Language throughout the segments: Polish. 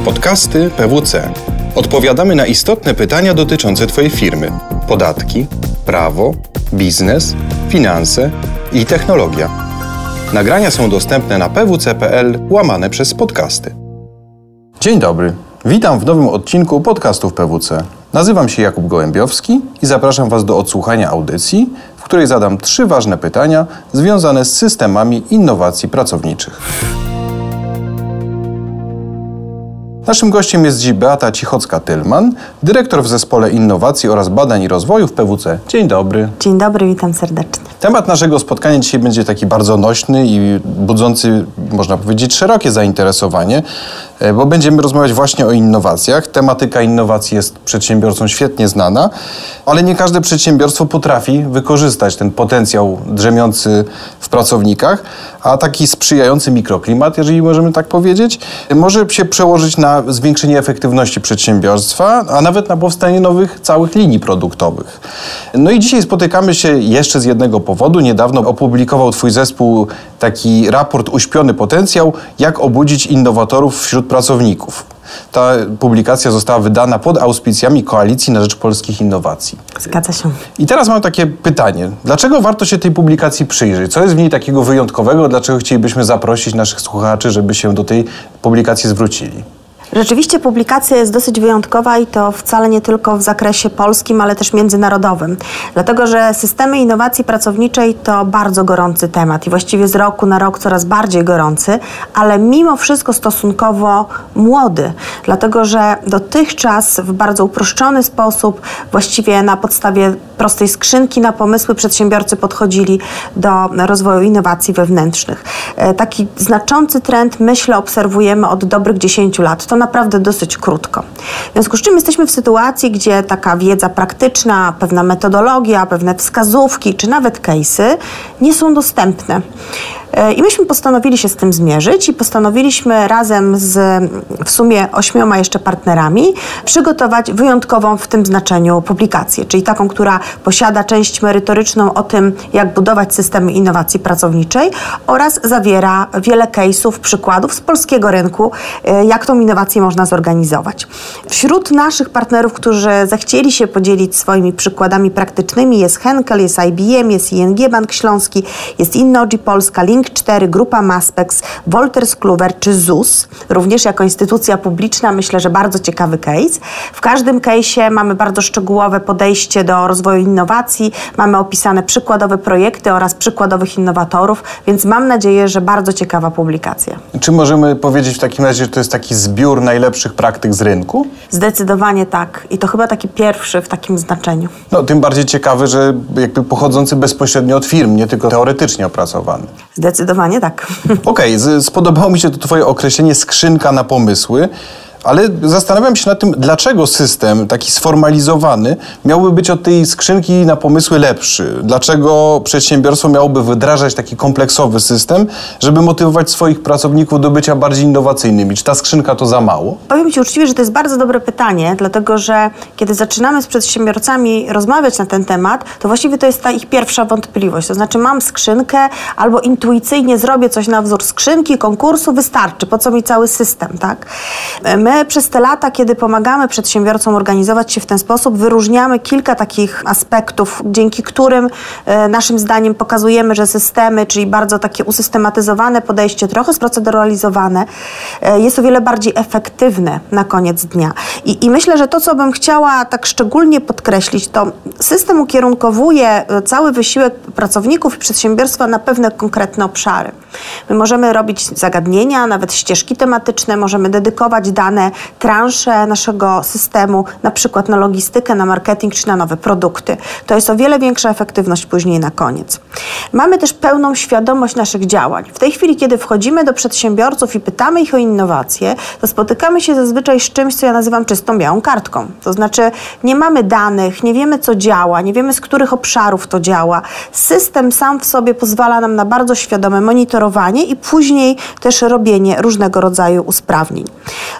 Podcasty PWC. Odpowiadamy na istotne pytania dotyczące Twojej firmy: podatki, prawo, biznes, finanse i technologia. Nagrania są dostępne na pwc.pl łamane przez podcasty. Dzień dobry. Witam w nowym odcinku podcastów PWC. Nazywam się Jakub Gołębiowski i zapraszam Was do odsłuchania audycji, w której zadam trzy ważne pytania związane z systemami innowacji pracowniczych. Naszym gościem jest dziś Beata Cichocka-Tylman, dyrektor w Zespole Innowacji oraz Badań i Rozwoju w PWC. Dzień dobry. Dzień dobry, witam serdecznie. Temat naszego spotkania dzisiaj będzie taki bardzo nośny i budzący, można powiedzieć, szerokie zainteresowanie, bo będziemy rozmawiać właśnie o innowacjach. Tematyka innowacji jest przedsiębiorcom świetnie znana, ale nie każde przedsiębiorstwo potrafi wykorzystać ten potencjał drzemiący w pracownikach, a taki sprzyjający mikroklimat, jeżeli możemy tak powiedzieć, może się przełożyć na zwiększenie efektywności przedsiębiorstwa, a nawet na powstanie nowych całych linii produktowych. No i dzisiaj spotykamy się jeszcze z jednego powodu. Niedawno opublikował Twój zespół taki raport Uśpiony Potencjał, jak obudzić innowatorów wśród pracowników. Ta publikacja została wydana pod auspicjami Koalicji na Rzecz Polskich Innowacji. Zgadza się. I teraz mam takie pytanie. Dlaczego warto się tej publikacji przyjrzeć? Co jest w niej takiego wyjątkowego? Dlaczego chcielibyśmy zaprosić naszych słuchaczy, żeby się do tej publikacji zwrócili? Rzeczywiście publikacja jest dosyć wyjątkowa i to wcale nie tylko w zakresie polskim, ale też międzynarodowym. Dlatego, że systemy innowacji pracowniczej to bardzo gorący temat i właściwie z roku na rok coraz bardziej gorący, ale mimo wszystko stosunkowo młody. Dlatego, że dotychczas w bardzo uproszczony sposób, właściwie na podstawie prostej skrzynki na pomysły przedsiębiorcy podchodzili do rozwoju innowacji wewnętrznych. E, taki znaczący trend, myślę, obserwujemy od dobrych 10 lat. To naprawdę dosyć krótko. W związku z czym jesteśmy w sytuacji, gdzie taka wiedza praktyczna, pewna metodologia, pewne wskazówki czy nawet case'y nie są dostępne. E, I myśmy postanowili się z tym zmierzyć i postanowiliśmy razem z w sumie ośmioma jeszcze partnerami przygotować wyjątkową w tym znaczeniu publikację, czyli taką, która posiada część merytoryczną o tym, jak budować systemy innowacji pracowniczej oraz zawiera wiele case'ów, przykładów z polskiego rynku, e, jak tą innowację można zorganizować. Wśród naszych partnerów, którzy zechcieli się podzielić swoimi przykładami praktycznymi jest Henkel, jest IBM, jest ING Bank Śląski, jest Innogi Polska, Link 4, Grupa Maspex, Wolters Kluwer czy ZUS, również jako instytucja publiczna, myślę, że bardzo ciekawy case. W każdym case'ie mamy bardzo szczegółowe podejście do rozwoju innowacji, mamy opisane przykładowe projekty oraz przykładowych innowatorów, więc mam nadzieję, że bardzo ciekawa publikacja. Czy możemy powiedzieć w takim razie, że to jest taki zbiór najlepszych praktyk z rynku? Zdecydowanie tak. I to chyba taki pierwszy w takim znaczeniu. No, tym bardziej ciekawy, że jakby pochodzący bezpośrednio od firm, nie tylko teoretycznie opracowany. Zdecydowanie tak. Okej, okay, spodobało mi się to Twoje określenie skrzynka na pomysły. Ale zastanawiam się nad tym, dlaczego system taki sformalizowany miałby być od tej skrzynki na pomysły lepszy? Dlaczego przedsiębiorstwo miałoby wdrażać taki kompleksowy system, żeby motywować swoich pracowników do bycia bardziej innowacyjnymi? Czy ta skrzynka to za mało? Powiem Ci uczciwie, że to jest bardzo dobre pytanie, dlatego że kiedy zaczynamy z przedsiębiorcami rozmawiać na ten temat, to właściwie to jest ta ich pierwsza wątpliwość. To znaczy mam skrzynkę albo intuicyjnie zrobię coś na wzór skrzynki, konkursu, wystarczy. Po co mi cały system, tak? My My przez te lata, kiedy pomagamy przedsiębiorcom organizować się w ten sposób, wyróżniamy kilka takich aspektów, dzięki którym e, naszym zdaniem pokazujemy, że systemy, czyli bardzo takie usystematyzowane podejście, trochę sproceduralizowane, e, jest o wiele bardziej efektywne na koniec dnia. I, I myślę, że to, co bym chciała tak szczególnie podkreślić, to system ukierunkowuje e, cały wysiłek pracowników i przedsiębiorstwa na pewne konkretne obszary. My możemy robić zagadnienia, nawet ścieżki tematyczne, możemy dedykować dane transze naszego systemu, na przykład na logistykę, na marketing czy na nowe produkty. To jest o wiele większa efektywność później na koniec. Mamy też pełną świadomość naszych działań. W tej chwili, kiedy wchodzimy do przedsiębiorców i pytamy ich o innowacje, to spotykamy się zazwyczaj z czymś, co ja nazywam czystą białą kartką. To znaczy nie mamy danych, nie wiemy co działa, nie wiemy z których obszarów to działa. System sam w sobie pozwala nam na bardzo świadome monitorowanie i później też robienie różnego rodzaju usprawnień.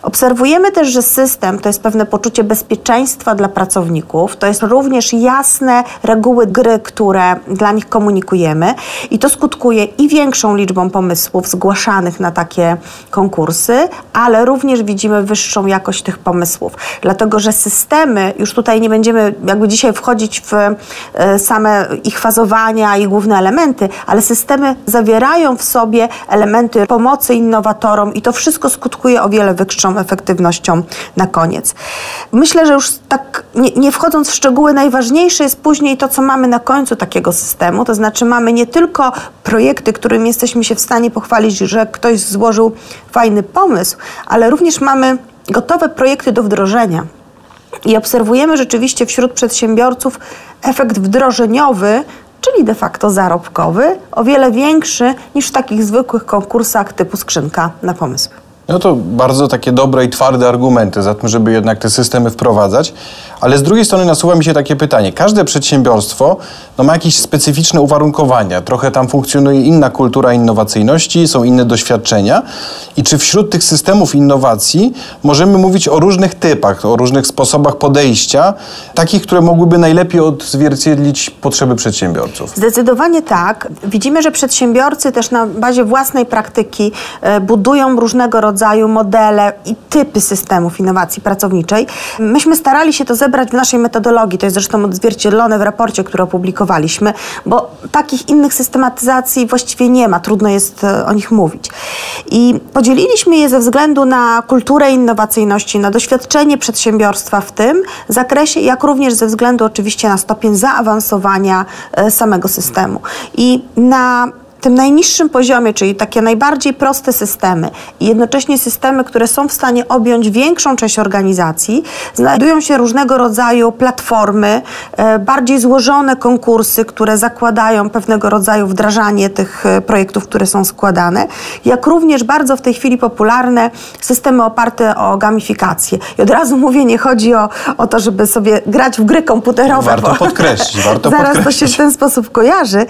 Obserwujemy też, że system to jest pewne poczucie bezpieczeństwa dla pracowników, to jest również jasne reguły gry, które dla nich komunikujemy i to skutkuje i większą liczbą pomysłów zgłaszanych na takie konkursy, ale również widzimy wyższą jakość tych pomysłów, dlatego że systemy, już tutaj nie będziemy jakby dzisiaj wchodzić w e, same ich fazowania i główne elementy, ale systemy zawierają w sobie elementy pomocy innowatorom i to wszystko skutkuje o wiele wyższą efektywnością na koniec. Myślę, że już tak nie, nie wchodząc w szczegóły, najważniejsze jest później to, co mamy na końcu takiego systemu, to znaczy mamy nie tylko projekty, którymi jesteśmy się w stanie pochwalić, że ktoś złożył fajny pomysł, ale również mamy gotowe projekty do wdrożenia. I obserwujemy rzeczywiście wśród przedsiębiorców efekt wdrożeniowy, czyli de facto zarobkowy, o wiele większy niż w takich zwykłych konkursach typu skrzynka na pomysły. No to bardzo takie dobre i twarde argumenty za tym, żeby jednak te systemy wprowadzać. Ale z drugiej strony nasuwa mi się takie pytanie. Każde przedsiębiorstwo no, ma jakieś specyficzne uwarunkowania. Trochę tam funkcjonuje inna kultura innowacyjności, są inne doświadczenia. I czy wśród tych systemów innowacji możemy mówić o różnych typach, o różnych sposobach podejścia, takich, które mogłyby najlepiej odzwierciedlić potrzeby przedsiębiorców? Zdecydowanie tak. Widzimy, że przedsiębiorcy też na bazie własnej praktyki e, budują różnego rodzaju modele i typy systemów innowacji pracowniczej. Myśmy starali się to zebrać w naszej metodologii, to jest zresztą odzwierciedlone w raporcie, który opublikowaliśmy, bo takich innych systematyzacji właściwie nie ma, trudno jest e, o nich mówić. I podzieliliśmy je ze względu na kulturę innowacyjności, na doświadczenie przedsiębiorstwa w tym zakresie, jak również ze względu oczywiście na stopień zaawansowania e, samego systemu. I na tym najniższym poziomie, czyli takie najbardziej proste systemy i jednocześnie systemy, które są w stanie objąć większą część organizacji, znajdują się różnego rodzaju platformy, e, bardziej złożone konkursy, które zakładają pewnego rodzaju wdrażanie tych e, projektów, które są składane, jak również bardzo w tej chwili popularne systemy oparte o gamifikację. I od razu mówię, nie chodzi o, o to, żeby sobie grać w gry komputerowe. Warto podkreślić, warto zaraz podkreślić. to się w ten sposób kojarzy,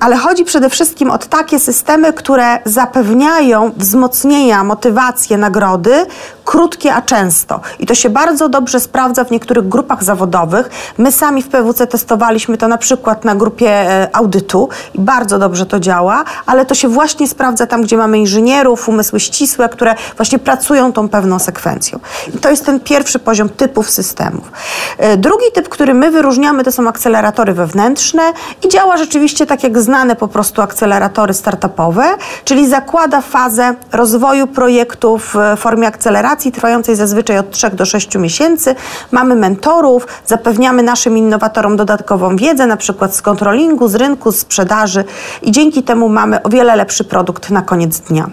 ale chodzi przede wszystkim od takie systemy, które zapewniają wzmocnienia, motywację, nagrody, krótkie, a często. I to się bardzo dobrze sprawdza w niektórych grupach zawodowych. My sami w PWC testowaliśmy to na przykład na grupie e, audytu i bardzo dobrze to działa, ale to się właśnie sprawdza tam, gdzie mamy inżynierów, umysły ścisłe, które właśnie pracują tą pewną sekwencją. I to jest ten pierwszy poziom typów systemów. E, drugi typ, który my wyróżniamy, to są akceleratory wewnętrzne i działa rzeczywiście tak jak znane po prostu akceleratory startupowe, czyli zakłada fazę rozwoju projektu w formie akceleracji trwającej zazwyczaj od 3 do 6 miesięcy. Mamy mentorów, zapewniamy naszym innowatorom dodatkową wiedzę, na przykład z kontrolingu, z rynku, z sprzedaży i dzięki temu mamy o wiele lepszy produkt na koniec dnia.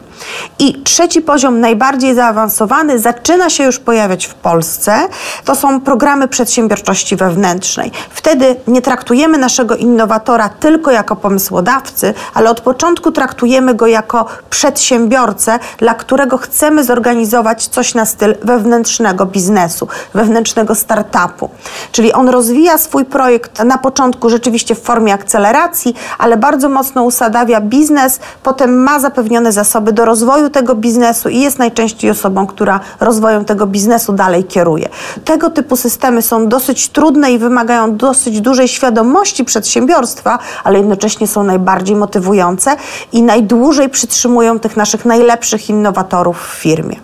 I trzeci poziom, najbardziej zaawansowany, zaczyna się już pojawiać w Polsce. To są programy przedsiębiorczości wewnętrznej. Wtedy nie traktujemy naszego innowatora tylko jako pomysłodawcy, ale od początku traktujemy go jako przedsiębiorcę, dla którego chcemy zorganizować coś na styl wewnętrznego biznesu, wewnętrznego startupu. Czyli on rozwija swój projekt na początku rzeczywiście w formie akceleracji, ale bardzo mocno usadawia biznes, potem ma zapewnione zasoby do rozwoju tego biznesu i jest najczęściej osobą, która rozwojem tego biznesu dalej kieruje. Tego typu systemy są dosyć trudne i wymagają dosyć dużej świadomości przedsiębiorstwa, ale jednocześnie są najbardziej motywujące i najdłużej przytrzymują tych naszych najlepszych innowatorów w firmie.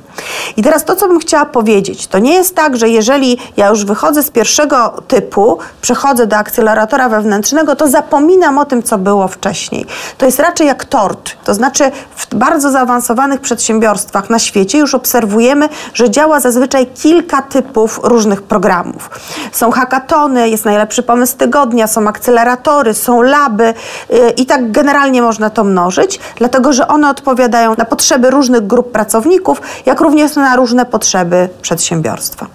I teraz to, co bym chciała powiedzieć, to nie jest tak, że jeżeli ja już wychodzę z pierwszego typu, przechodzę do akceleratora wewnętrznego, to zapominam o tym, co było wcześniej. To jest raczej jak tort. To znaczy w bardzo zaawansowanych przedsiębiorstwach na świecie już obserwujemy, że działa zazwyczaj kilka typów różnych programów. Są hackatony, jest najlepszy pomysł tygodnia, są akceleratory, są laby yy, i tak generalnie można to mnożyć, dlatego że one odpowiadają na potrzeby różnych grup pracowników, również na różne potrzeby przedsiębiorstwa.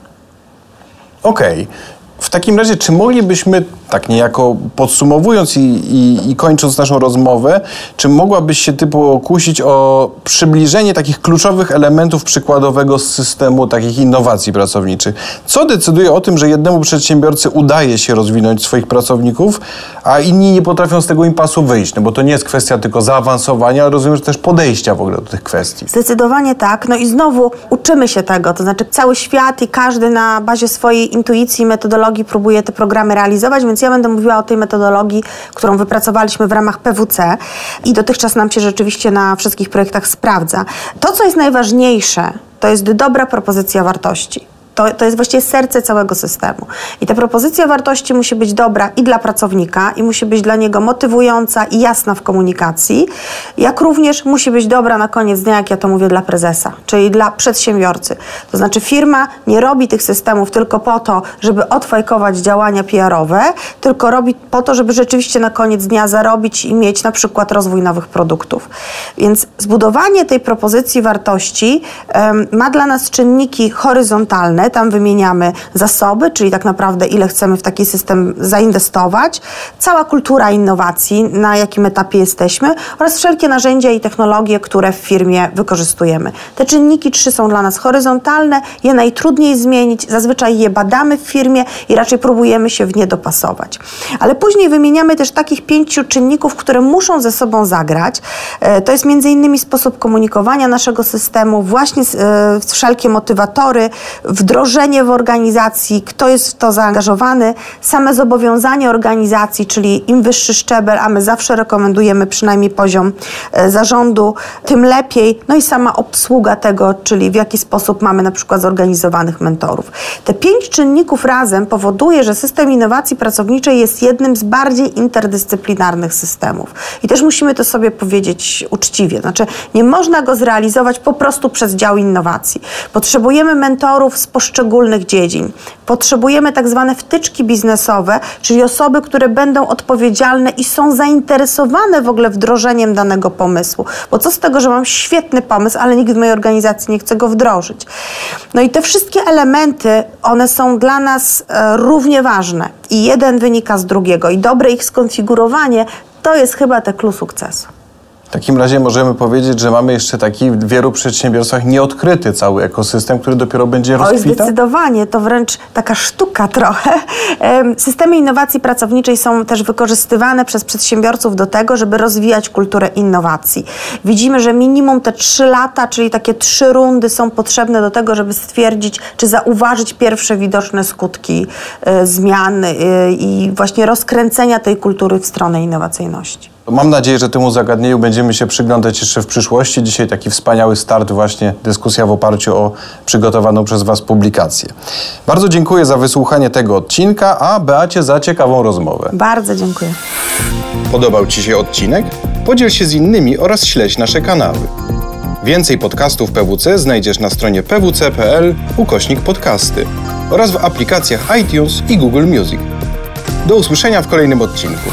Okej. Okay. W takim razie, czy moglibyśmy, tak niejako podsumowując i, i, i, kończąc naszą rozmowę, czy mogłabyś się ty pokusić o przybliżenie takich kluczowych elementów przykładowego systemu takich innowacji pracowniczych? Co decyduje o tym, że jednemu przedsiębiorcy udaje się rozwinąć swoich pracowników, a inni nie potrafią z tego impasu wyjść? No bo to nie jest kwestia tylko zaawansowania, ale rozumiem, że też podejścia w ogóle do tych kwestii. Zdecydowanie tak. No i znowu uczymy się tego, to znaczy cały świat i każdy na bazie swojej intuicji metodologii próbuje te programy realizować, więc ja będę mówiła o tej metodologii, którą wypracowaliśmy w ramach PWC i dotychczas nam się rzeczywiście na wszystkich projektach sprawdza. To, co jest najważniejsze, to jest dobra propozycja wartości. To, to jest właściwie serce całego systemu. I ta propozycja wartości musi być dobra i dla pracownika, i musi być dla niego motywująca i jasna w komunikacji, jak również musi być dobra na koniec dnia, jak ja to mówię, dla prezesa, czyli dla przedsiębiorcy. To znaczy firma nie robi tych systemów tylko po to, żeby odfajkować działania PR-owe, tylko robi po to, żeby rzeczywiście na koniec dnia zarobić i mieć na przykład rozwój nowych produktów. Więc zbudowanie tej propozycji wartości um, ma dla nas czynniki horyzontalne, tam wymieniamy zasoby, czyli tak naprawdę ile chcemy w taki system zainwestować, cała kultura innowacji, na jakim etapie jesteśmy oraz wszelkie narzędzia i technologie, które w firmie wykorzystujemy. Te czynniki trzy są dla nas horyzontalne, je najtrudniej zmienić, zazwyczaj je badamy w firmie i raczej próbujemy się w nie dopasować. Ale później wymieniamy też takich pięciu czynników, które muszą ze sobą zagrać. E, to jest między innymi sposób komunikowania naszego systemu, właśnie e, wszelkie motywatory, wdrożenie wdrożenie w organizacji, kto jest w to zaangażowany, same zobowiązanie organizacji, czyli im wyższy szczebel, a my zawsze rekomendujemy przynajmniej poziom e, zarządu, tym lepiej. No i sama obsługa tego, czyli w jaki sposób mamy na przykład zorganizowanych mentorów. Te pięć czynników razem powoduje, że system innowacji pracowniczej jest jednym z bardziej interdyscyplinarnych systemów. I też musimy to sobie powiedzieć uczciwie. Znaczy, nie można go zrealizować po prostu przez dział innowacji. Potrzebujemy mentorów z poszczególnych dziedzin. Potrzebujemy tak zwane wtyczki biznesowe, czyli osoby, które będą odpowiedzialne i są zainteresowane w ogóle wdrożeniem danego pomysłu. Bo co z tego, że mam świetny pomysł, ale nikt w mojej organizacji nie chce go wdrożyć. No i te wszystkie elementy, one są dla nas e, równie ważne i jeden wynika z drugiego i dobre ich skonfigurowanie to jest chyba te klucz sukcesu. W takim razie możemy powiedzieć, że mamy jeszcze taki w wielu przedsiębiorstwach nieodkryty cały ekosystem, który dopiero będzie rozkwitał? Oj, zdecydowanie. To wręcz taka sztuka trochę. Systemy innowacji pracowniczej są też wykorzystywane przez przedsiębiorców do tego, żeby rozwijać kulturę innowacji. Widzimy, że minimum te trzy lata, czyli takie trzy rundy są potrzebne do tego, żeby stwierdzić, czy zauważyć pierwsze widoczne skutki y, zmian y, i właśnie rozkręcenia tej kultury w stronę innowacyjności. Mam nadzieję, że temu zagadnieniu będziemy się przyglądać jeszcze w przyszłości. Dzisiaj taki wspaniały start, właśnie dyskusja w oparciu o przygotowaną przez Was publikację. Bardzo dziękuję za wysłuchanie tego odcinka, a Beacie za ciekawą rozmowę. Bardzo dziękuję. Podobał Ci się odcinek? Podziel się z innymi oraz śledź nasze kanały. Więcej podcastów PWC znajdziesz na stronie pwc.pl ukośnik podcasty oraz w aplikacjach iTunes i Google Music. Do usłyszenia w kolejnym odcinku.